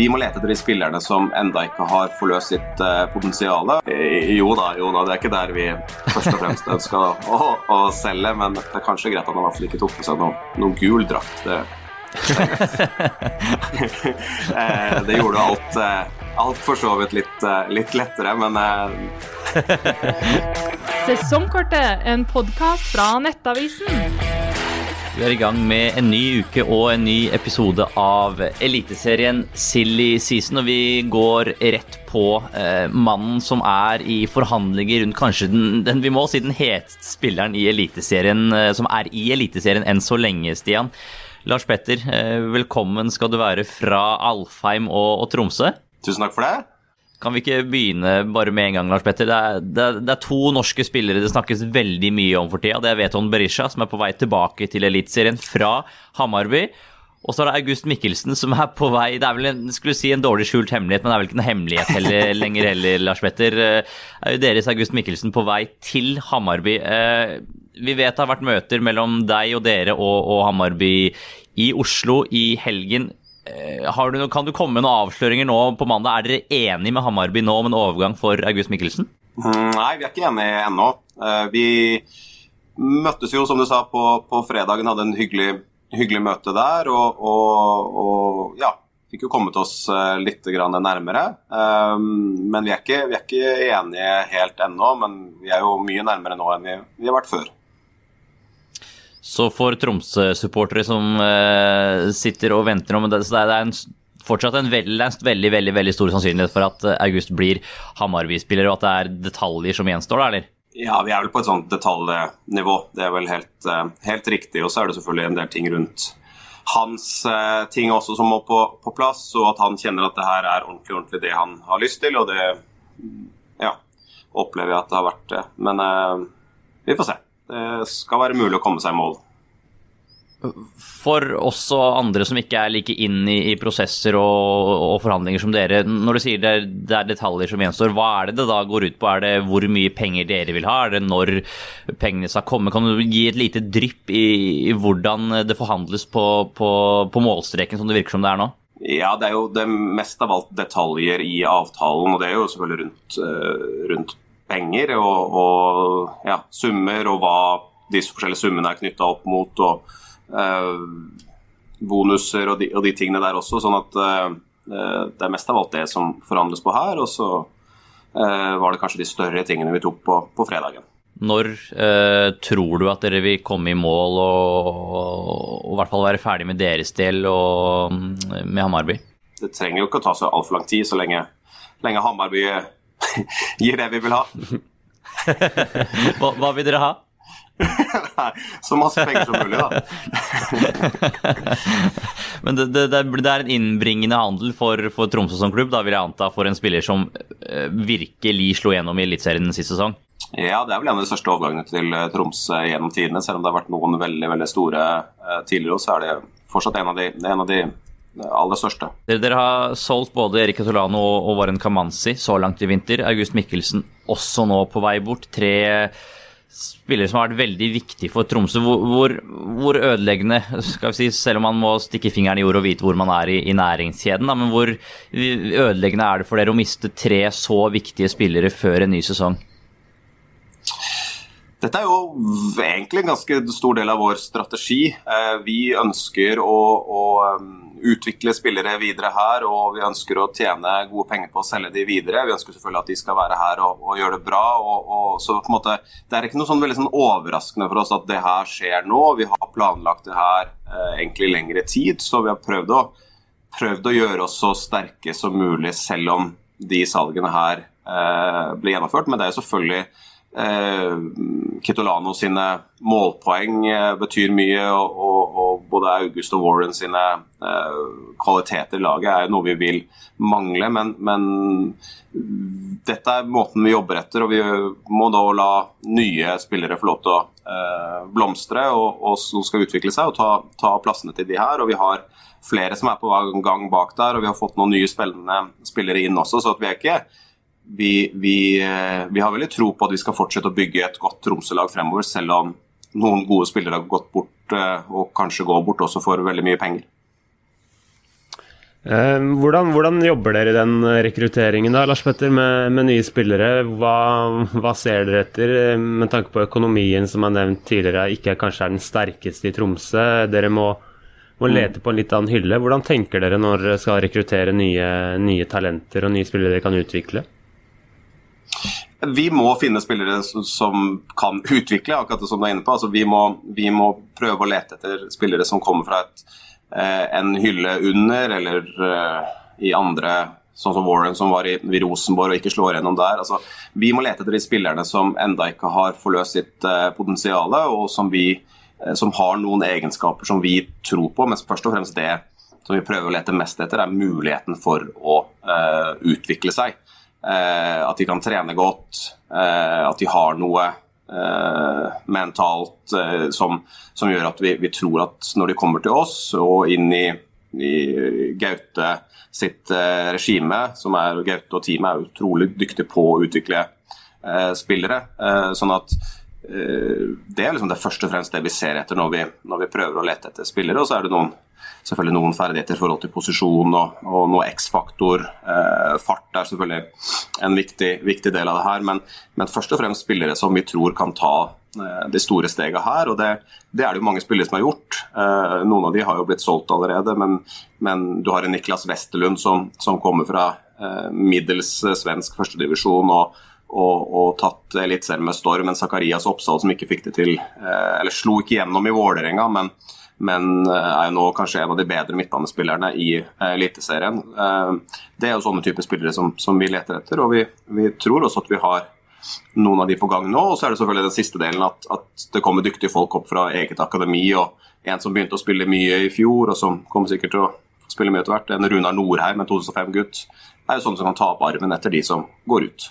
vi må lete etter de spillerne som enda ikke har forløst sitt uh, potensial. Jo da, jo da, det er ikke der vi først og fremst ønska å, å, selge, men det er kanskje greit at han i hvert fall ikke tok på seg noe, noe gul drakt. Det, det gjorde alt, alt for så vidt litt, litt lettere, men Sesongkortet, en podkast fra Nettavisen. Vi er i gang med en ny uke og en ny episode av Eliteserien Silly Season. Og vi går rett på eh, mannen som er i forhandlinger rundt kanskje den, den vi må si den heteste spilleren i Eliteserien, eh, som er i Eliteserien enn så lenge, Stian. Lars Petter, eh, velkommen skal du være fra Alfheim og, og Tromsø. Tusen takk for det. Kan vi ikke begynne bare med en gang, Lars Petter? Det er, det, er, det er, to norske spillere det snakkes veldig mye om for tida. Det er Veton Berisha, som er på vei tilbake til Eliteserien fra Hamarby. Og så er det August Mikkelsen som er på vei Det er vel en, skulle si en dårlig skjult hemmelighet, men det er vel ikke en hemmelighet heller, lenger heller, Lars Petter. Eh, er jo deres August Mikkelsen på vei til Hamarby. Eh, vi vet det har vært møter mellom deg og dere og, og Hamarby i Oslo i helgen. Eh, du, kan du komme med noen avsløringer nå på mandag? Er dere enige med Hamarby nå om en overgang for August Mikkelsen? Mm, nei, vi er ikke enige ennå. Eh, vi møttes jo, som du sa, på, på fredagen, hadde en hyggelig, hyggelig møte der. Og, og, og ja, fikk jo kommet oss eh, litt nærmere. Men vi er, ikke, vi er ikke enige helt ennå. Men vi er jo mye nærmere nå enn vi, vi har vært før. Så for Tromsø-supportere som uh, sitter og venter om det, så det er en, fortsatt en veldig, veldig, veldig, veldig stor sannsynlighet for at August blir Hamarby-spiller, og at det er detaljer som gjenstår, da, eller? Ja, vi er vel på et sånt detaljnivå. Det er vel helt, uh, helt riktig. Og så er det selvfølgelig en del ting rundt hans uh, ting også som må på, på, plass, og at han kjenner at det her er ordentlig, ordentlig det han har lyst til. Og det ja, opplever jeg at det har vært det. Men vi får se det skal være mulig å komme seg i mål. For oss og andre som ikke er like inn i, i prosesser og, og, forhandlinger som dere, når du sier det det er, detaljer som gjenstår, hva er det det da går ut på? Er det hvor mye penger dere vil ha? Er det når pengene skal komme? Kan du gi et lite drypp i, i hvordan det forhandles på, på, på målstreken, som det virker som det er nå? Ja, det er jo det mest av alt detaljer i avtalen, og det er jo selvfølgelig rundt, eh, rundt penger og, og ja, summer, og hva disse forskjellige summene er knytta opp mot. og eh, Bonuser og de, og de, tingene der også. sånn at eh, det er mest av alt det som forhandles på her. Og så eh, var det kanskje de større tingene vi tok på, på fredagen. Når eh, tror du at dere vil komme i mål og, og, i hvert fall være ferdig med deres del og med Hamarby? Det trenger jo ikke å ta så altfor lang tid, så lenge, lenge Hamarby gir det vi vil ha. hva, hva vil dere ha? så masse penger som mulig, da. Men det, det, det, er en innbringende handel for, for, Tromsø som klubb, da vil jeg anta, for en spiller som uh, virkelig slo gjennom i Eliteserien sist sesong? Ja, det er vel en av de største overgangene til eh, Tromsø gjennom tidene. Selv om det har vært noen veldig veldig store uh, tidligere, så er det fortsatt en av de, en av de aller største. Dere, har solgt både Erik Tolano og Warren Kamanzi så langt i vinter. August Mikkelsen også nå på vei bort. Tre spillere som har vært veldig viktige for Tromsø. Hvor, hvor, hvor, ødeleggende, skal vi si, selv om man må stikke fingeren i jord og vite hvor man er i, i næringskjeden, da, men hvor ødeleggende er det for dere å miste tre så viktige spillere før en ny sesong? Dette er jo egentlig en ganske stor del av vår strategi. Eh, vi ønsker å, å um, utvikle spillere videre her, og vi ønsker å tjene gode penger på å selge de videre. Vi ønsker selvfølgelig at de skal være her og, og gjøre det bra. Og, og, så på en måte, Det er ikke noe sånn veldig sånn overraskende for oss at det her skjer nå. Vi har planlagt det her eh, egentlig lengre tid, så vi har prøvd å, prøvd å, gjøre oss så sterke som mulig, selv om de salgene her eh, blir gjennomført. Men det er jo selvfølgelig Kitolano sine målpoeng eh, betyr mye, og, og, både August og Warren sine eh, kvaliteter i laget er noe vi vil mangle. Men, men, dette er måten vi jobber etter, og vi må da la nye spillere få lov til å eh, blomstre og, og, som skal utvikle seg og ta, ta, plassene til de her. og vi har flere som er på gang bak der, og vi har fått noen nye spillere inn også. så vi er ikke vi, vi, eh, vi, har veldig tro på at vi skal fortsette å bygge et godt Tromsø-lag fremover, selv om noen gode spillere har gått bort, eh, og kanskje går bort også for veldig mye penger. Ehm, hvordan, hvordan, jobber dere i den rekrutteringen da, Lars Petter, med, med nye spillere? Hva, hva, ser dere etter, med tanke på økonomien som er nevnt tidligere, ikke kanskje er den sterkeste i Tromsø? Dere må, må mm. lete på en litt annen hylle. Hvordan tenker dere når dere skal rekruttere nye, nye talenter og nye spillere dere kan utvikle? Vi må finne spillere som kan utvikle, akkurat som du er inne på. Altså, vi, må, vi må prøve å lete etter spillere som kommer fra et Eh, en hylle under, eller eh, i andre sånn som Warren som var i, Rosenborg og ikke slår gjennom der. Altså, vi må lete etter de spillerne som enda ikke har forløst sitt uh, potensial, og som, vi, uh, som, har noen egenskaper som vi tror på. Men først og fremst det som vi prøver å lete mest etter, er muligheten for å uh, utvikle seg. At de kan trene godt, at de har noe Eh, mentalt eh, som, som, gjør at vi, vi, tror at når de kommer til oss og inn i, i Gaute sitt eh, regime, som er Gaute og teamet er utrolig dyktige på å utvikle spillere. sånn at det er liksom det først og fremst det vi ser etter når vi, når vi prøver å lete etter spillere. Og så er det noen selvfølgelig noen ferdigheter i forhold til posisjon og, og noe X-faktor. Eh, fart er selvfølgelig en viktig, viktig, del av det her, men, men, først og fremst spillere som vi tror kan ta eh, de store stegene her. og det, det, er det jo mange spillere som har gjort. Eh, noen av de har jo blitt solgt allerede, men, men du har en Niklas Westerlund som, som kommer fra eh, middels svensk førstedivisjon. og og, og tatt Eliteserien med storm. Men Zakarias Oppsal som ikke fikk det til, eh, eller slo ikke gjennom i Vålerenga, men, men eh, er jo nå kanskje en av de bedre midtbanespillerne i eh, Eliteserien. Det er jo sånne typer spillere som, som vi leter etter, og vi, vi, tror også at vi har noen av de på gang nå. Og så er det selvfølgelig den siste delen at, at, det kommer dyktige folk opp fra eget akademi. og En som begynte å spille mye i fjor, og som kommer sikkert til å spille mye etter hvert, en Runar Norheim, en 2005-gutt, er jo sånn som kan ta opp armen etter de som går ut.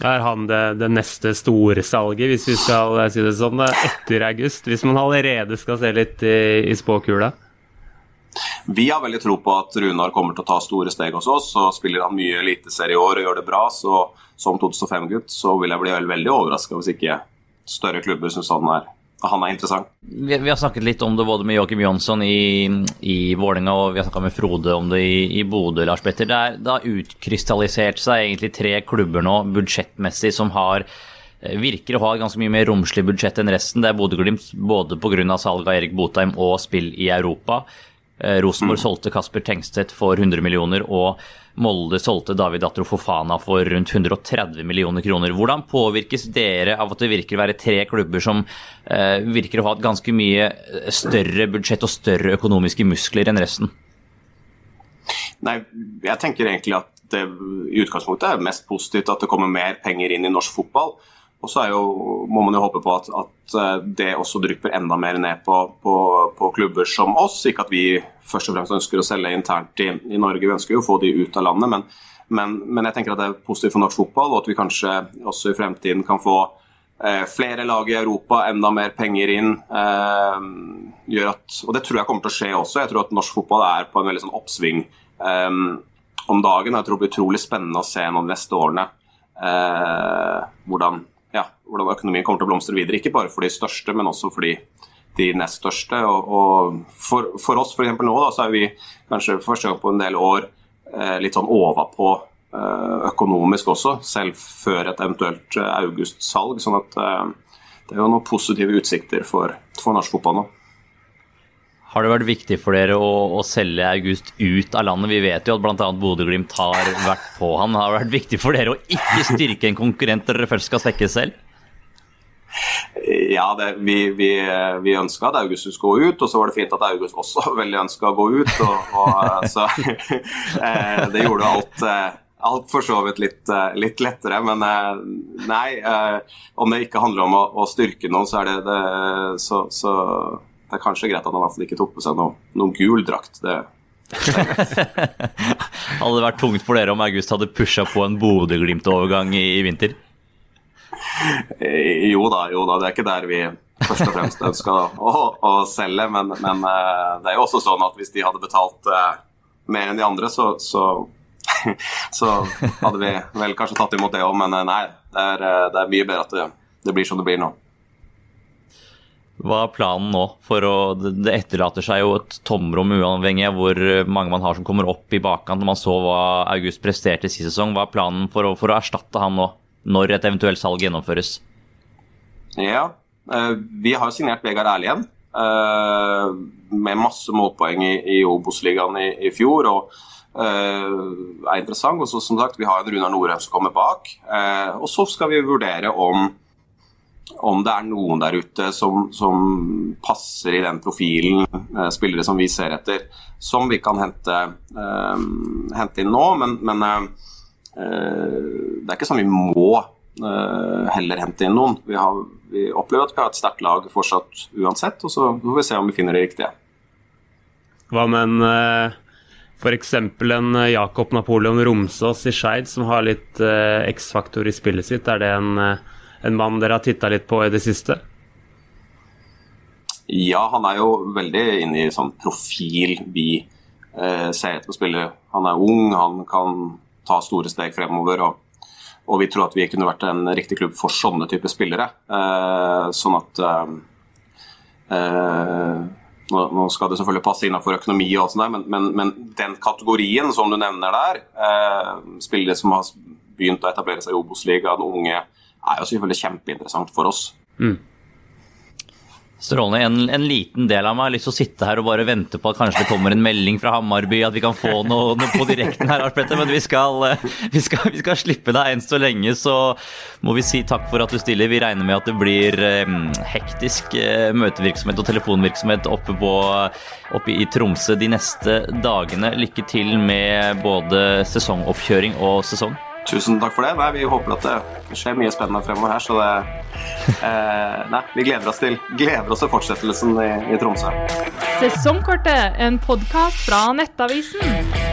Er han det, det neste store salget, hvis vi skal si det sånn, etter august? Hvis man allerede skal se litt i, i spåkula? Vi har veldig tro på at Runar kommer til å ta store steg hos oss. og Spiller han mye eliteserie i år og gjør det bra, så som 2005-gutt så vil jeg bli veldig overraska hvis ikke større klubber syns han er han er interessant. Vi, vi, har snakket litt om det både med Joakim Jonsson i, i Vålerenga og vi har snakka med Frode om det i, i Bodø, Lars Petter. Det, er, det har utkrystallisert seg egentlig tre klubber nå budsjettmessig som har eh, virker å ha ganske mye mer romslig budsjett enn resten. Det er Bodø-Glimt både pga. salget av Erik Botheim og spill i Europa. Eh, Rosenborg mm. solgte Kasper Tengstedt for 100 millioner, og Molde solgte David Atro Fofana for rundt 130 millioner kroner. Hvordan påvirkes dere av at det virker å være tre klubber som eh, virker å ha et ganske mye større budsjett og større økonomiske muskler enn resten? Nei, jeg tenker egentlig at det i utgangspunktet er mest positivt at det kommer mer penger inn i norsk fotball. Og så må man jo håpe på at, at, eh, det også drypper enda mer ned på, på, på, klubber som oss. Ikke at vi først og fremst ønsker å selge internt i, i Norge, vi ønsker jo å få de ut av landet. Men, men, men, jeg tenker at det er positivt for norsk fotball, og at vi kanskje også i fremtiden kan få eh, flere lag i Europa, enda mer penger inn. Eh, at, og det tror jeg kommer til å skje også. Jeg tror at norsk fotball er på en veldig sånn oppsving eh, om dagen. og Jeg tror det blir utrolig spennende å se noen neste årene eh, hvordan ja, hvordan økonomien kommer til å blomstre videre. Ikke bare for de største, men også for de, de nest største. Og, og for, for, oss for nå da, så er vi kanskje for første gang på en del år eh, litt sånn overpå eh, økonomisk også, selv før et eventuelt eh, august-salg. sånn at eh, det er jo noen positive utsikter for, for norsk fotball nå. Har det vært viktig for dere å, å, selge August ut av landet? Vi vet jo at bl.a. Bodø-Glimt har vært på han. Har det vært viktig for dere å ikke styrke en konkurrent dere først skal svekke selv? Ja, det, vi, vi, vi ønska at August skulle gå ut, og så var det fint at August også veldig ønska å gå ut. Og, og, så eh, det gjorde alt, eh, alt for så vidt litt, eh, litt lettere. Men nei, om det ikke handler om å, å styrke noen, så det, det så, så det er kanskje greit at han i hvert fall ikke tok på seg noen noe gul drakt. Det hadde det vært tungt for dere om August hadde pusha på en Bodø-Glimt-overgang i, i, vinter? Eh, jo da, jo da. Det er ikke der vi først og fremst ønsker å, å selge. Men, men, eh, det er jo også sånn at hvis de hadde betalt uh, mer enn de andre, så, så, så, hadde vi vel kanskje tatt imot det òg. Men nei, det er, det er, mye bedre at det, det blir som det blir nå. Hva er planen nå? For å, det etterlater seg jo et tomrom uavhengig av hvor mange man har som kommer opp i bakkant når man så hva August presterte sist sesong. Hva er planen for å, for å erstatte han nå, når et eventuelt salg gjennomføres? Ja, eh, vi har signert Vegard Erlien. igjen. med masse målpoeng i, i Obos-ligaen i, i, fjor. og er interessant. Og så, som sagt, Vi har en Runar Norheim som kommer bak. Og så skal vi vurdere om, om det er noen der ute som, som passer i den profilen, eh, spillere som vi ser etter, som vi kan hente, hente inn nå. Men, men det er ikke sånn vi må heller hente inn noen. Vi, har, vi opplever at vi har et sterkt lag fortsatt uansett, og så får vi se om vi finner det riktige. Hva med en uh, f.eks. en eh, Jakob Napoleon Romsås i Skeid som har litt X-faktor i spillet sitt? Er det en, en mann dere har titta litt på i det siste? Ja, han er jo veldig inne i sånn profil vi eh, ser etter å spille. Han er ung, han kan ta store steg fremover. Og, og, vi tror at vi kunne vært en riktig klubb for sånne type spillere. sånn at nå, skal det selvfølgelig passe innenfor økonomi, og sånt men, men, men, den kategorien som du nevner der, eh, spillere som har begynt å etablere seg i Obos-ligaen, unge, er jo selvfølgelig kjempeinteressant for oss. Mm. Strålende. En, en, liten del av meg har lyst til å sitte her og bare vente på at kanskje det kommer en melding fra Hammarby, at vi kan få noe, noe på direkten her, men vi skal, vi, skal, vi skal, slippe deg enn så lenge. Så må vi si takk for at du stiller. Vi regner med at det blir um, hektisk uh, møtevirksomhet og telefonvirksomhet oppe, på, oppe i Tromsø de neste dagene. Lykke til med både sesongoppkjøring og sesong. Tusen takk for det. Nei, vi håper at det skjer mye spennende fremover her. Så det eh, Nei, vi gleder oss til gleder oss til fortsettelsen i, i Tromsø. Sesongkortet, en podkast fra Nettavisen.